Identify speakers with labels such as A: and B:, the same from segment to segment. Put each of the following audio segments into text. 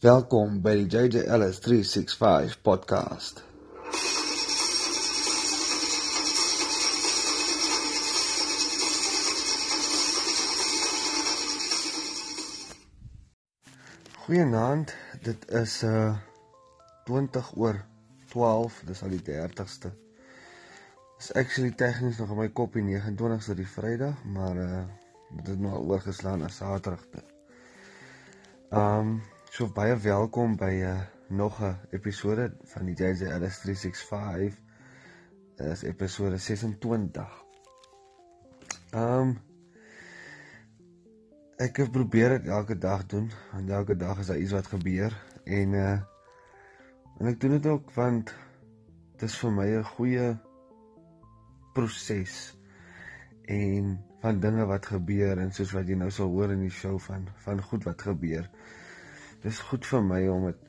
A: Welkom by die JJ Ellis 365 podcast. Goeienaand. Dit is uh 20 oor 12, dis al die 30ste. Dis actually tegnies nog in my kop die 29ste die Vrydag, maar uh dit het nou oorgeslaan na Saterdag. Um So baie welkom by 'n uh, nog 'n episode van die JJ Ellis 365. Dit is episode 26. Ehm um, ek het probeer dit elke dag doen, want elke dag is daar iets wat gebeur en uh en ek doen dit ook want dit is vir my 'n goeie proses en van dinge wat gebeur en soos wat jy nou sal hoor in die show van van goed wat gebeur dis goed vir my om dit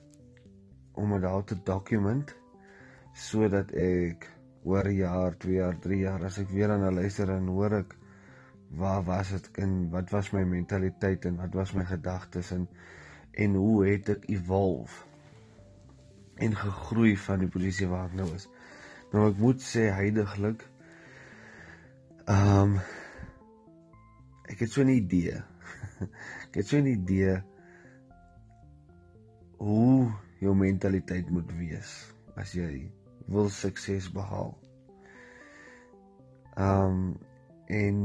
A: om dit daar te dokument sodat ek oor 'n jaar, 2 jaar, 3 jaar as ek weer aan luister en hoor ek waar was dit in wat was my mentaliteit en wat was my gedagtes en en hoe het ek evolve en gegroei van die posisie waar ek nou is. Nou ek moet sê heidaglik ehm um, ek het so 'n idee. ek het so 'n idee hoe jou mentaliteit moet wees as jy wil sukses behaal. Um en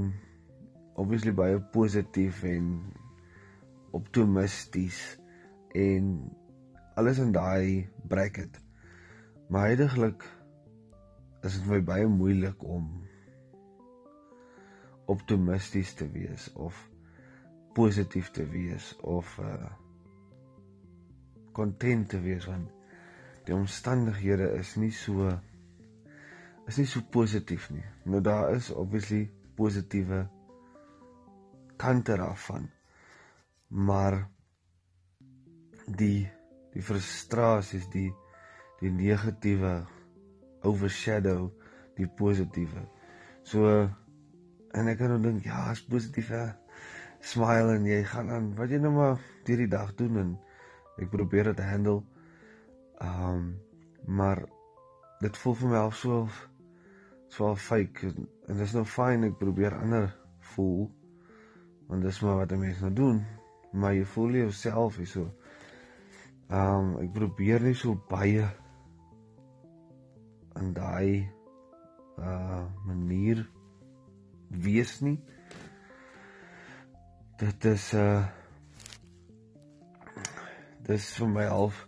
A: obviously baie positief en optimisties en alles in daai bracket. Maar heidaglik is dit vir my baie moeilik om optimisties te wees of positief te wees of uh kontent te wees want die omstandighede is nie so is nie so positief nie. Nou daar is obviously positiewe kante daarvan. Maar die die frustrasies, die die negatiewe overshadow die positiewe. So en ek kan nou dink ja, is positief hè. Smile en jy gaan aan wat jy nou maar hierdie dag doen en Ek probeer dit handle. Ehm um, maar dit voel vir my al so so fake. En, en dis nou fyn ek probeer ander voel want dis maar wat 'n mens nou doen. Maar jy voel jouself hier so. Ehm um, ek probeer nie so baie in daai uh manier wees nie. Dit is uh dis vir my half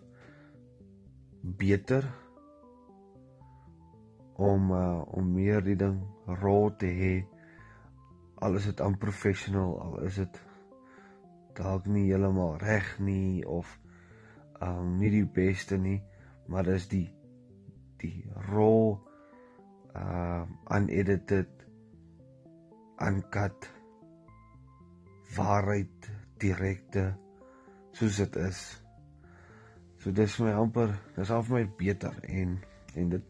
A: beter om uh, om meer die ding raw te hê. Al is dit unprofessional al is dit dalk nie heeltemal reg nie of um nie die beste nie maar dis die die raw uh unedited uncut waarheid direkte soos dit is So dis my amper, dis al vir my beter en en dit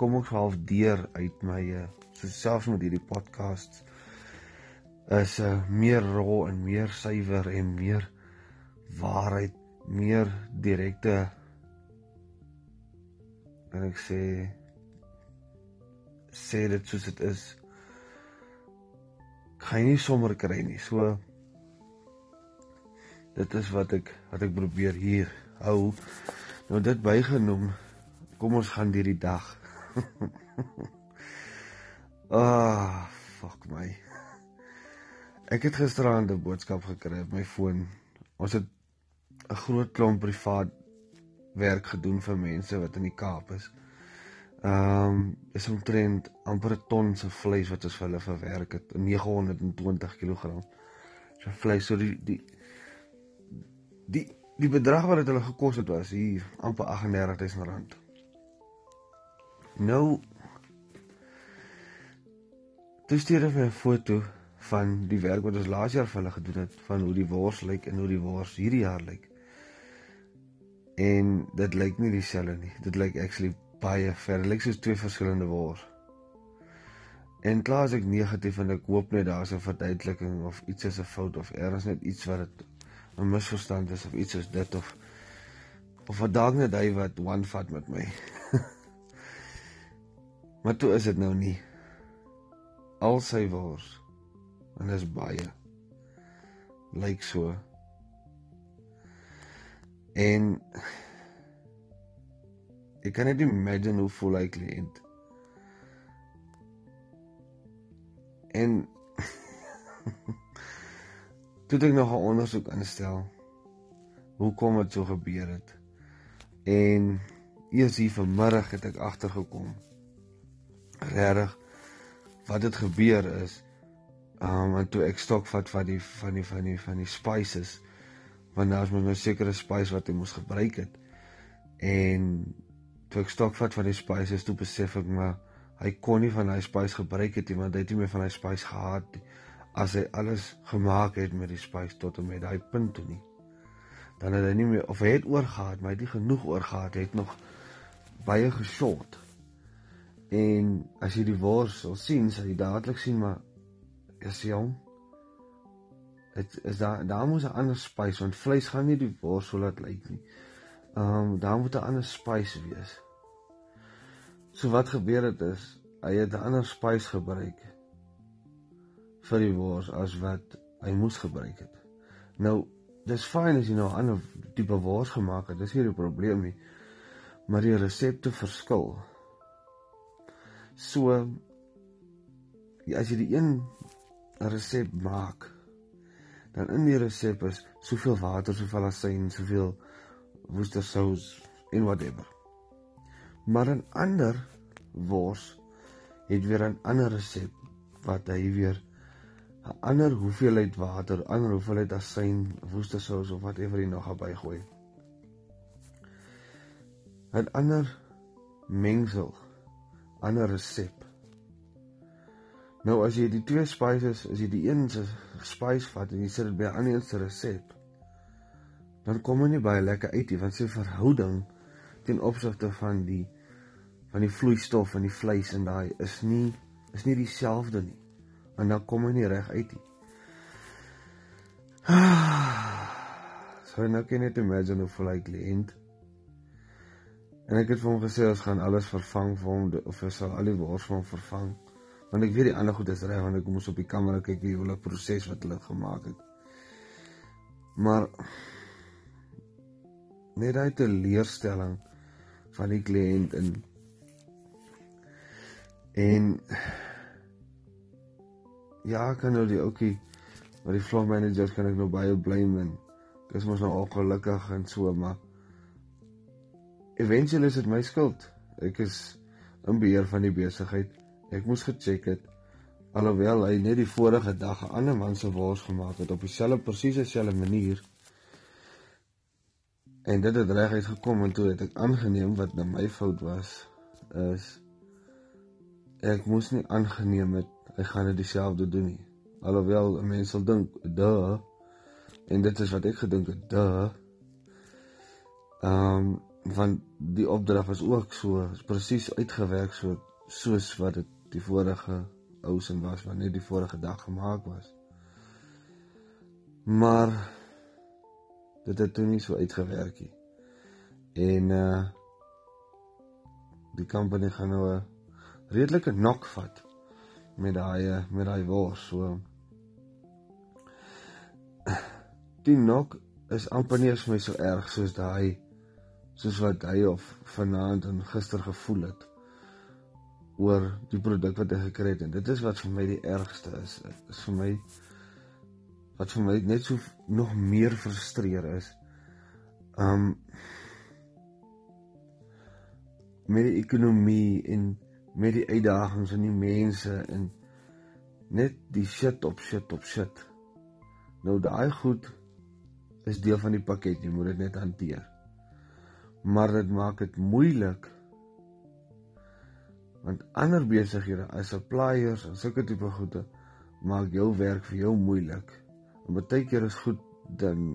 A: kom ook half deur uit my uh, so selfs met hierdie podcast is 'n uh, eh, meer raw en meer suiwer en meer waarheid, meer direkte en ek sê sê dit soos dit is. Kan nie sommer kry nie. So dit is wat ek wat ek probeer hier hou. Nou dit bygenoem. Kom ons gaan deur die dag. ah, fuck my. Ek het gisteraand 'n boodskap gekry op my foon. Ons het 'n groot klomp privaat werk gedoen vir mense wat in die Kaap is. Ehm um, is omtrent amper 'n ton se vleis wat ons vir hulle verwerk het, 920 kg. So vleis so die die die die bedrag wat dit hulle gekos het was hier amper 38000 rand. Nou Dis stuur hulle 'n foto van die werk wat ons laas jaar vir hulle gedoen het van hoe die wors lyk en hoe die wors hierdie jaar lyk. En dit lyk nie dieselfde nie. Dit lyk actually baie ver. Dit lyk soos twee verskillende wors. En klaar as ek negatief en ek hoop net daar's 'n verduideliking of iets is 'n fout of ergens net iets wat dit 'n misverstand is of iets soos dit of of wat dalk net hy wat one vat met my. maar toe is dit nou nie. Al sy wors en is baie lyk so. En ek kan net imagine hoe voel hy kliënt. En toe ek nog 'n ondersoek instel hoekom dit so gebeur het. En eers hier vanmiddag het ek agtergekom. Regtig wat dit gebeur is. Um en toe ek stok vat van die van die van die van die spices want daar's mos 'n sekere spice wat jy moes gebruik het. En toe ek stok vat van die spices toe besef ek maar hy kon nie van daai spice gebruik het nie want hy het nie meer van daai spice gehad nie as hy alles gemaak het met die spice tot en met daai punt toe nie. Dan het hy nie meer of hy het oorgehad, maar hy het nie genoeg oorgehad, hy het nog baie geshort. En as jy die wors sal sien, sal jy dadelik sien maar is jong. Dit is daar daar moet 'n ander spice want vleis gaan nie die wors so laat lyk nie. Ehm um, daar moet 'n ander spice wees. So wat gebeur het is hy het 'n ander spice gebruik vir die wors as wat hy moes gebruik het. Nou, dis fyn as jy nou 'n ander tipe wors gemaak het. Dis nie 'n probleem nie. Maar die resepte verskil. So as jy die een resep maak, dan in die resep is soveel water, soveel asyn, soveel woestersous en whatever. Maar 'n ander wors het weer 'n ander resep wat hy weer 'n ander hoeveelheid water, ander hoeveelheid asyn, woestersous of whatever jy nog gaan bygooi. 'n ander mengsel, ander resep. Nou as jy die twee spices, as jy die een se spice vat en jy sit dit by 'n ander se resep, dan kom dit nie baie lekker uit nie want sy verhouding ten opsigte van die van die vloeistof en die vleis in daai is nie is nie dieselfde nie en dan kom hy nie reg uit nie. So nou kan jy net imagine hoe hy kliënt. En ek het vir hom gesê ons gaan alles vervang vir hom of hy sal al die wors van vervang. Want ek weet die ander goed is reg want ek moes op die kamera kyk hoe hulle proses wat hulle gemaak het. Maar net uit 'n leerstelling van die kliënt in en ja, kan nou die ouetjie wat die floor manager kan ek nou baie bly men. Dis mos nou ongelukkig en so, maar eventueel is dit my skuld. Ek is in beheer van die besigheid. Ek moes gecheck het alhoewel hy net die vorige dag 'n ander man se wors gemaak het op dieselfde presies dieselfde manier. En dit het reg uitgekom en toe het ek aangeneem wat nou my fout was is ek moes nie aangeneem het hy gaan dit dieselfde doen nie. Alhoewel mense sal dink, "Duh." En dit is wat ek gedink het, "Duh." Ehm um, van die opdrag was ook so presies uitgewerk so soos wat dit die vorige ousin was wat net die vorige dag gemaak was. Maar dit het toe nie so uitgewerk nie. En uh die company gaan nou 'n redelike nok vat met daai eh, met daai wors so. Die nok is amper nie vir my so erg soos daai soos wat hy of vanaand en gister gevoel het oor die produk wat hy gekry het. En dit is wat vir my die ergste is is vir my wat vir my net so nog meer frustreer is. Um met die ekonomie en met die uitdagings en die mense en net die shit op shit op shit. Nou daai goed is deel van die pakket, jy moet dit net hanteer. Maar dit maak dit moeilik want ander besighede as suppliers en sulke tipe goede maak jou werk vir jou moeilik. En baie keer is goed dan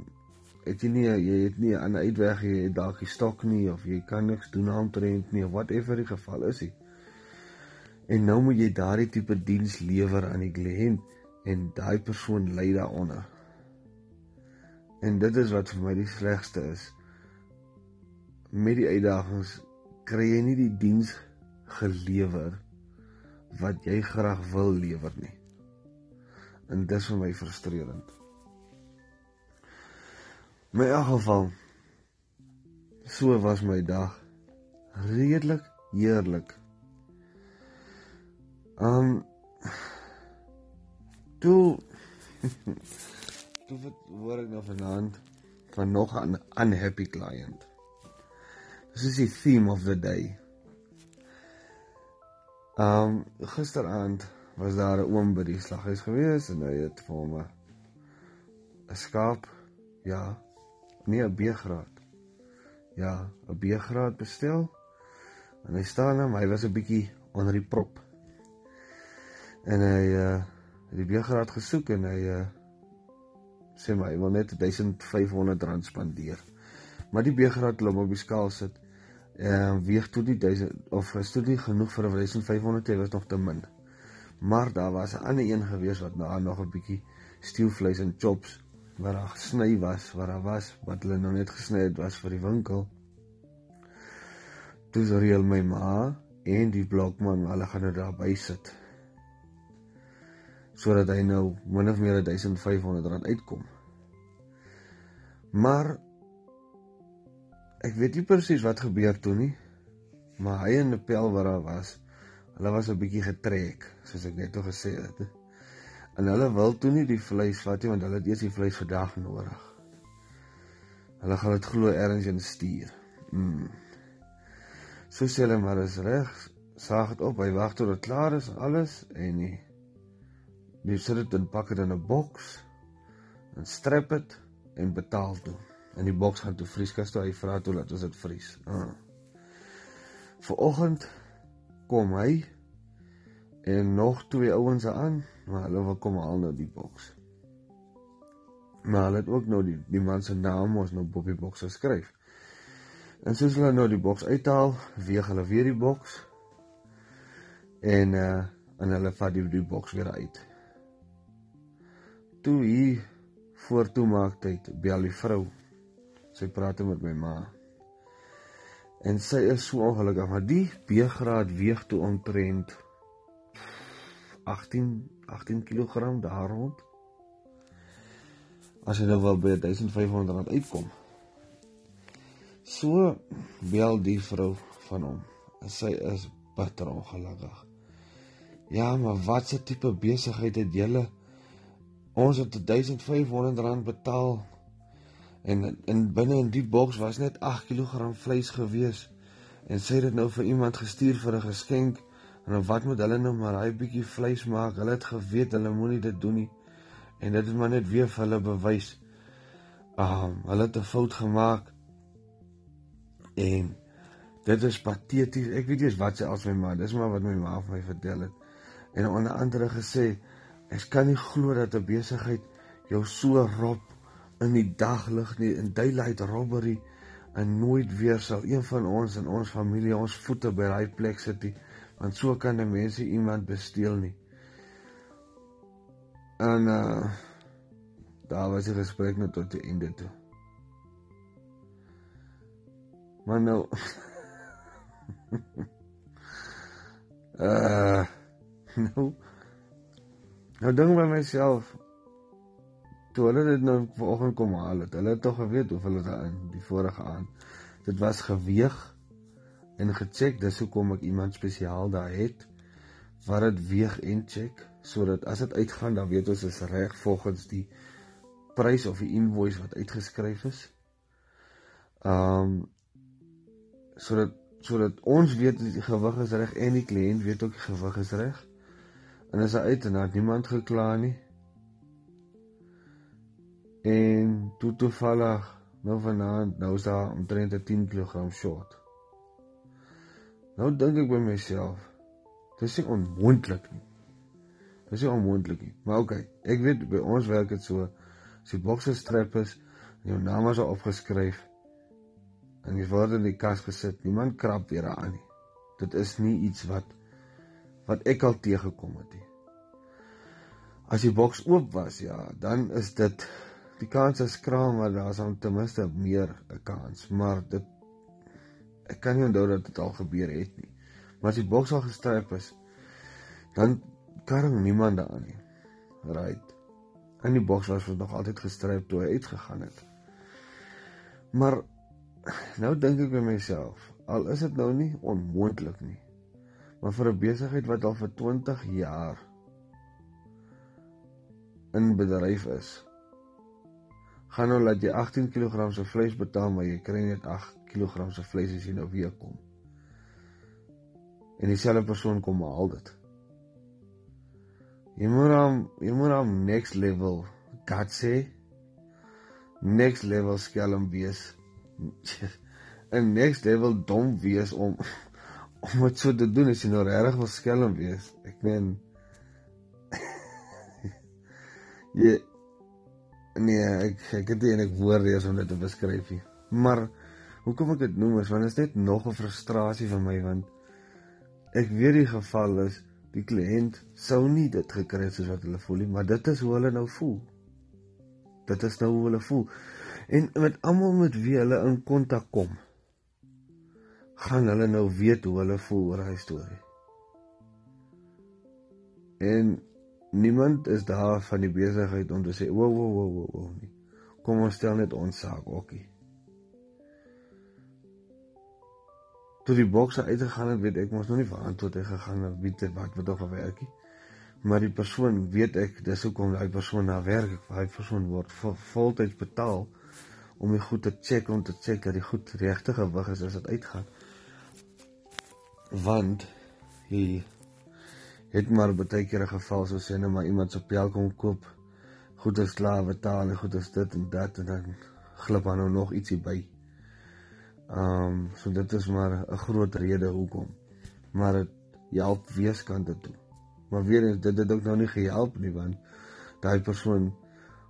A: het jy nie jy het nie 'n uitweg jy het dalk die stok nie of jy kan niks doen aan trend nie of whatever die geval is. Nie. En nou moet jy daardie tipe diens lewer aan die kliënt en daai persoon ly daaronder. En dit is wat vir my die slegste is. Met die uitdagings kry jy nie die diens gelewer wat jy graag wil lewer nie. En dis vir my frustrerend. My in geval so was my dag redelik heerlik. Um toe toe wat hoor ek nou vanaand van nog 'n unhappy client. Dis is die theme of the day. Um gisteraand was daar 'n oom by die slaghuis gewees en hy het vir hom 'n skaap, ja, nee 'n B-graad. Ja, 'n B-graad bestel. En hy staan hom, hy was 'n bietjie onder die prop. En hy uh het die B-graad gesoek en hy uh sê maar hy wil net 1500 rand spandeer. Maar die B-graad loop op die skaal sit. Ehm uh, weeg toe die 1000 of is toe nie genoeg vir 1500 jy was nog te min. Maar daar was 'n ander een gewees wat nou nog 'n bietjie steelvleis en chops wat daar gesny was, wat daar was wat hulle nou net gesny het was vir die winkel. Dis reël my ma en die blokman, hulle gaan nou daar by sit sodat hy nou min of meer 1500 rand uitkom. Maar ek weet nie presies wat gebeur toe nie, maar hy en die pel wat daar was, hulle was 'n bietjie getrek, soos ek net o gesê het. En hulle wil toe nie die vleis vat nie want hulle het eers die vleis vandag nodig. Hulle gaan dit glo ergens in stuur. Mm. So sê hulle maar is reg, saag dit op, hy wag tot dit klaar is alles en nie Jy sit dit in pak dit in 'n boks en strep dit en betaal toe. En die boks gaan toe vrieskas toe hy vra toe laat ons dit vries. Ah. Vanoggend kom hy en nog twee ouens aan, maar hulle wil kom haal nou die boks. Maar hulle het ook nou die die man se naam ons nou op die boks geskryf. En soos hulle nou die boks uithaal, weeg hulle weer die boks en uh en hulle vat die, die boks weer uit toe hier voor toe maak tyd bel die vrou. Sy praat met my ma. En sy is so ongelukkig, maar die B-graad weeg toe omtrent 18 18 kg daar rond. As jy nou wel by 1500 rand uitkom. So bel die vrou van hom. En sy is bitter ongelukkig. Ja, maar wat 'n tipe besigheid het julle? Ons het 1500 rand betaal en in binne in die boks was net 8 kg vleis gewees en sê dit nou vir iemand gestuur vir 'n geskenk en wat moet hulle nou maar daai bietjie vleis maak? Hulle het geweet hulle moenie dit doen nie. En dit is maar net weer vir hulle bewys. Um, hulle het 'n fout gemaak. En dit is pateties. Ek weet nie wat sy as my ma, dis maar wat my ma vir my vertel het. En onder andere gesê Ek kan nie glo dat 'n besigheid jou so rob in die daglig nie in daylight robbery en nooit weer sal een van ons in ons familie ons voete by daai plek sit nie want so kan 'n mens iemand besteel nie. En uh daar was 'n gesprek net tot die einde toe. Maar nou uh nou Nou ding by myself toe hulle dit nou vanoggend kom haal het. Hulle het tog geweet hoeveel dit daarin die vorige aand. Dit was geweeg en gecheck. Dis hoekom ek iemand spesiaal daar het wat dit weeg en check sodat as dit uitgaan dan weet ons is reg volgens die prys of die invoice wat uitgeskryf is. Um sodat sodat ons weet die gewig is reg en die kliënt weet ook die gewig is reg. En as hy uit en het niemand gekla nie. En toe toevallig nou vanaand nou is daar omtrent 10 kg short. Nou dink ek by myself, dis nie onmoontlik nie. Dis nie onmoontlik nie. Maar okay, ek weet by ons werk dit so. As die bokse strap is jou naam is opgeskryf en jy word in die kas gesit, niemand krap weer aan nie. Dit is nie iets wat wat ek al teëgekom het nie. As die boks oop was, ja, dan is dit die kans is skraal maar daar's dan ten minste meer 'n kans, maar dit ek kan nie onthou dat dit al gebeur het nie. Maar as die boks al gestryp is, dan kan niemand daaraan nie. Right. En die boks was nog altyd gestryp toe hy uitgegaan het. Maar nou dink ek by myself, al is dit nou nie onmoontlik nie. Maar vir 'n besigheid wat al vir 20 jaar in bedryf is, gaan nou laat jy 18 kg se vleis betaal, maar jy kry net 8 kg se vleis as jy nou weer kom. En dieselfde persoon kom haal dit. Jy moet hom, jy moet hom next level God sê next level skelm wees. 'n next level dom wees om om wat so te doen as jy nou regtig wil skelm wees. Ek meen jy nee, ek ek het nie enig woorde eens om dit te beskryf nie. Maar hoekom ek dit noem is want dit is net nog 'n frustrasie vir my want ek weet die geval is die kliënt sou nie dit gekry het soos wat hulle voel nie, maar dit is hoe hulle nou voel. Dit is nou hoe hulle voel. En met almal met wie hulle in kontak kom, gaan hulle nou weet hoe hulle voel oor hy storie. En niemand is daar van die besigheid om te sê, "Wo wo wo wo wo nie. Kom ons stel net ons saak ookie." Toe die bokse uitgegaan het, weet ek mos nog nie verantwoord hy gegaan het wie dit wat wat op werkie. Maar die persoon weet ek dis hoekom daai persoon daar werk. Daai persoon word voltyds betaal om die goed te check om te check dat die goed regte gewig is as dit uitgaan want hy het maar baie keer 'n geval so sê net maar iemand se pel kom koop goed is klaar betaal en goed is dit en dat en dan glip dan nou nog ietsie by. Ehm um, so dit is maar 'n groot rede hoekom. Maar dit help weeskante toe. Maar weer eens dit het ook nou nie gehelp nie want daai persoon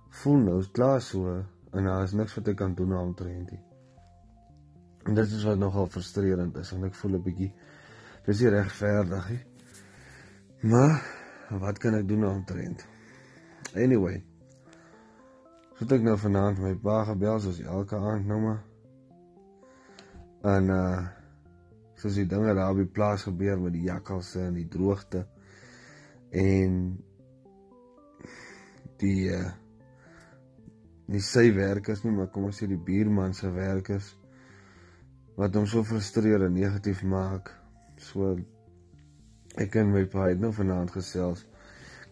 A: voel nou klaar so en daar is niks wat ek kan doen om te rent nie. En dit is wat nogal frustrerend is en ek voel 'n bietjie dis nie regverdig nie. Maar wat kan ek doen om te rent? Anyway. Het ek nou vanaand my pa gebel soos elke aand nou maar. En uh soos die dinge daar op die plaas gebeur met die jakkalse en die droogte en die uh nie sy werkers nie, maar kom ons sê die buurman se werkers wat hom so frustreer en negatief maak. So ek en my pa het nou vanaand gesels.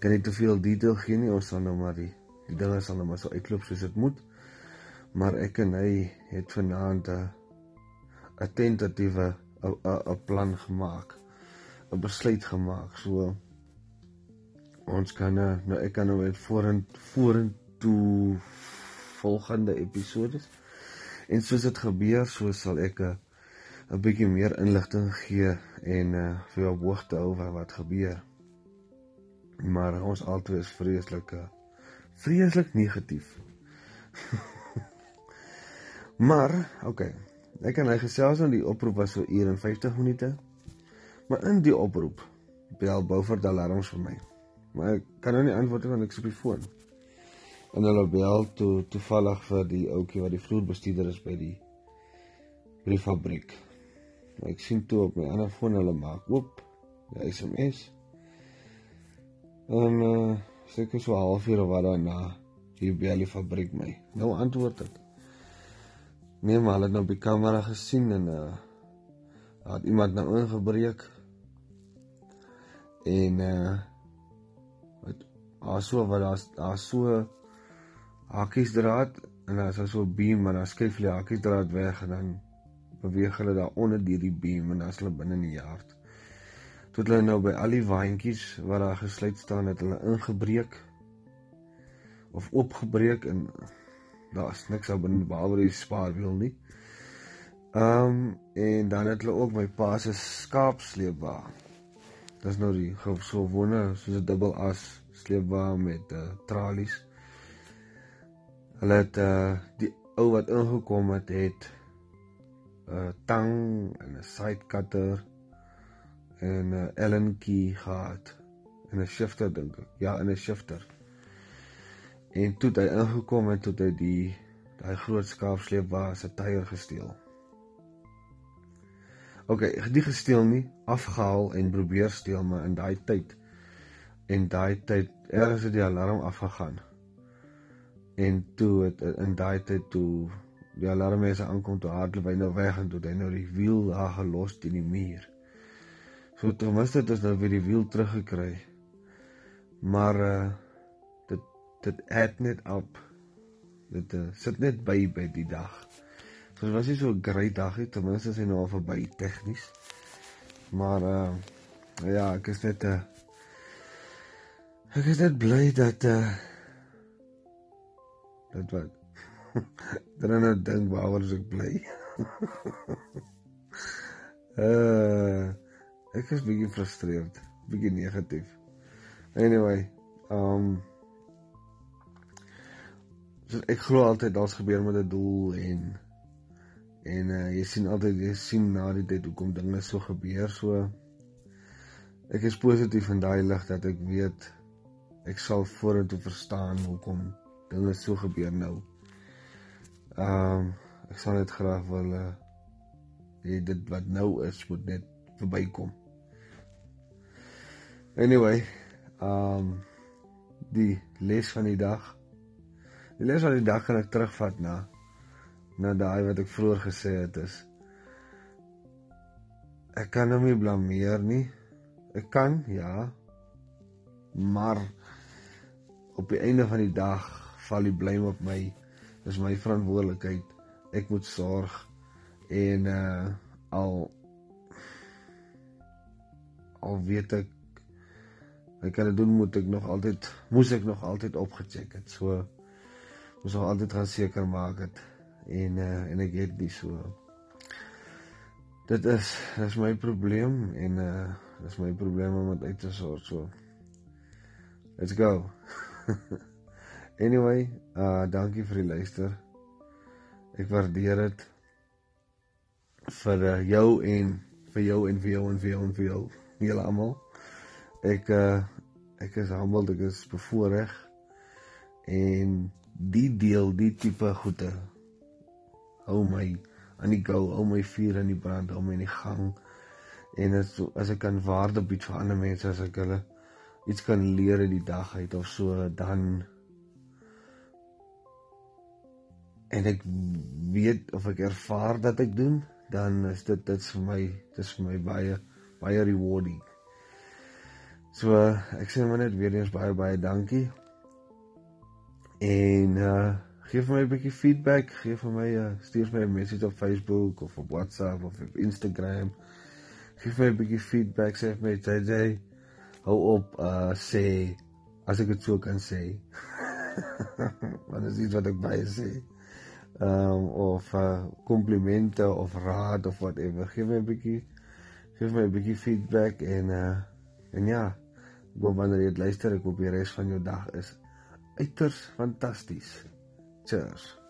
A: Kan nie te veel detail gee nie, ons sal nou maar die die dinge sal nou maar so uitloop soos dit moet. Maar ek en hy het vanaand 'n 'n tentatiewe 'n 'n plan gemaak. 'n besluit gemaak. So ons kan nou ek kan nou net vorentoe vorentoe volgende episode. En soos dit gebeur, so sal ek 'n 'n bietjie meer inligting gee en uh vir jou hoogte hou van wat gebeur. Maar ons altyd is vreeslik uh, vreeslik negatief. maar, okay. Ek kan hy gesels aan die oproep was so uur en 50 minute. Maar in die oproep bel Beaufort alarms vir my. Maar ek kan nou nie antwoord want ek is op die foon en hulle bel toe toevallig vir die ouetjie wat die vloerbestuurder is by die by die fabriek. Nou ek sien toe op my ander foon hulle maak oop die SMS. En uh seker so halfuur of wat daarna hier by die fabriek my. Nou antwoord ek. Nee, maar hulle het nou op die kamera gesien en uh het iemand nou ingebreek. En uh wat aso wat daar daar so hakkies draad en dan is daar so 'n beam en dan skuif hulle hakkies draad weg en dan beweeg hulle daar onder deur die beam en is hulle binne in die yard. Tot hulle nou by al die waantjies wat daar gesluit staan het hulle ingebreek of opgebreek en daar's niks daar binne behalwe die spaarwiel nie. Ehm um, en dan het hulle ook my pa se skaapsleepwa. Dis nou die so wonder soos 'n dubbel as sleepwa met uh, tralies. Hulle het uh die ou wat ingekom het het 'n uh, tang en 'n side cutter en 'n Allen key gehad en 'n shifter dink ek. Ja, en 'n shifter. En toe hy ingekom het tot hy die daai groot skaapsleep was 'n tyger gesteel. OK, nie gesteel nie, afgehaal en probeer steel maar in daai tyd en daai tyd ergens het die alarm afgegaan. En toe het in daai tyd toe die alarmmense aankom toe hardloop hy nou weg en toe hy nou die wiel daar gelos teen die muur. So ten minste het ons nou weer die wiel teruggekry. Maar uh dit dit het net op dit uh, sit net by by die dag. So dit was nie so 'n great dag nie, ten minste is hy nou al verby tegnies. Maar uh ja, ek is net uh ek is net bly dat uh dat wat Dan nou dink waaroor ek bly. uh ek is bietjie gefrustreerd, bietjie negatief. Anyway, um so ek glo altyd daar's gebeur met 'n doel en en uh, jy sien altyd jy sien na die tyd hoekom dinge so gebeur so ek is positief in daai lig dat ek weet ek sal vorentoe verstaan hoekom dinge so gebeur nou. Ehm um, ek sal net graag wil uh dit wat nou is moet net verbykom. Anyway, ehm um, die les van die dag. Die les van die dag kan ek terugvat na na daai wat ek vroeër gesê het is ek kan hom nie blameer nie. Ek kan, ja. Maar op die einde van die dag val die blame op my dis my verantwoordelikheid. Ek moet sorg en uh al al weet ek ek kan dit doen moet ek nog altyd moes ek nog altyd opgecheck het. So moes nog altyd gaan seker maak het en uh en ek het dis so dit is dis my probleem en uh dis my probleem om dit uit te sorg so let's go Anyway, uh dankie vir die luister. Ek waardeer dit vir uh, jou en vir jou en vir jou en vir jou en vir jou julle almal. Ek uh ek is humbled, ek is bevoorreg en die deel, die tipe goede hou my aan die go, hou my vuur aan die brand, hou my in die gang. En as as ek kan waarde bied vir ander mense as ek hulle iets kan leer in die dag uit of so dan en ek weet of ek ervaar dat ek doen, dan is dit dit vir my, dit is vir my baie baie rewarding. So ek sê maar net weer eens baie baie dankie. En uh gee vir my 'n bietjie feedback, gee vir my uh stuur my 'n message op Facebook of op WhatsApp of op Instagram. Gee vir my 'n bietjie feedback, sê vir my JJ hou op uh sê as ek dit so kan sê. Want dit is iets wat ek baie sê um, of uh, komplimente of raad of whatever. Geef my 'n bietjie geef my 'n bietjie feedback en uh en ja, gou wanneer jy luister, ek hoop die res van jou dag is uiters fantasties. Cheers.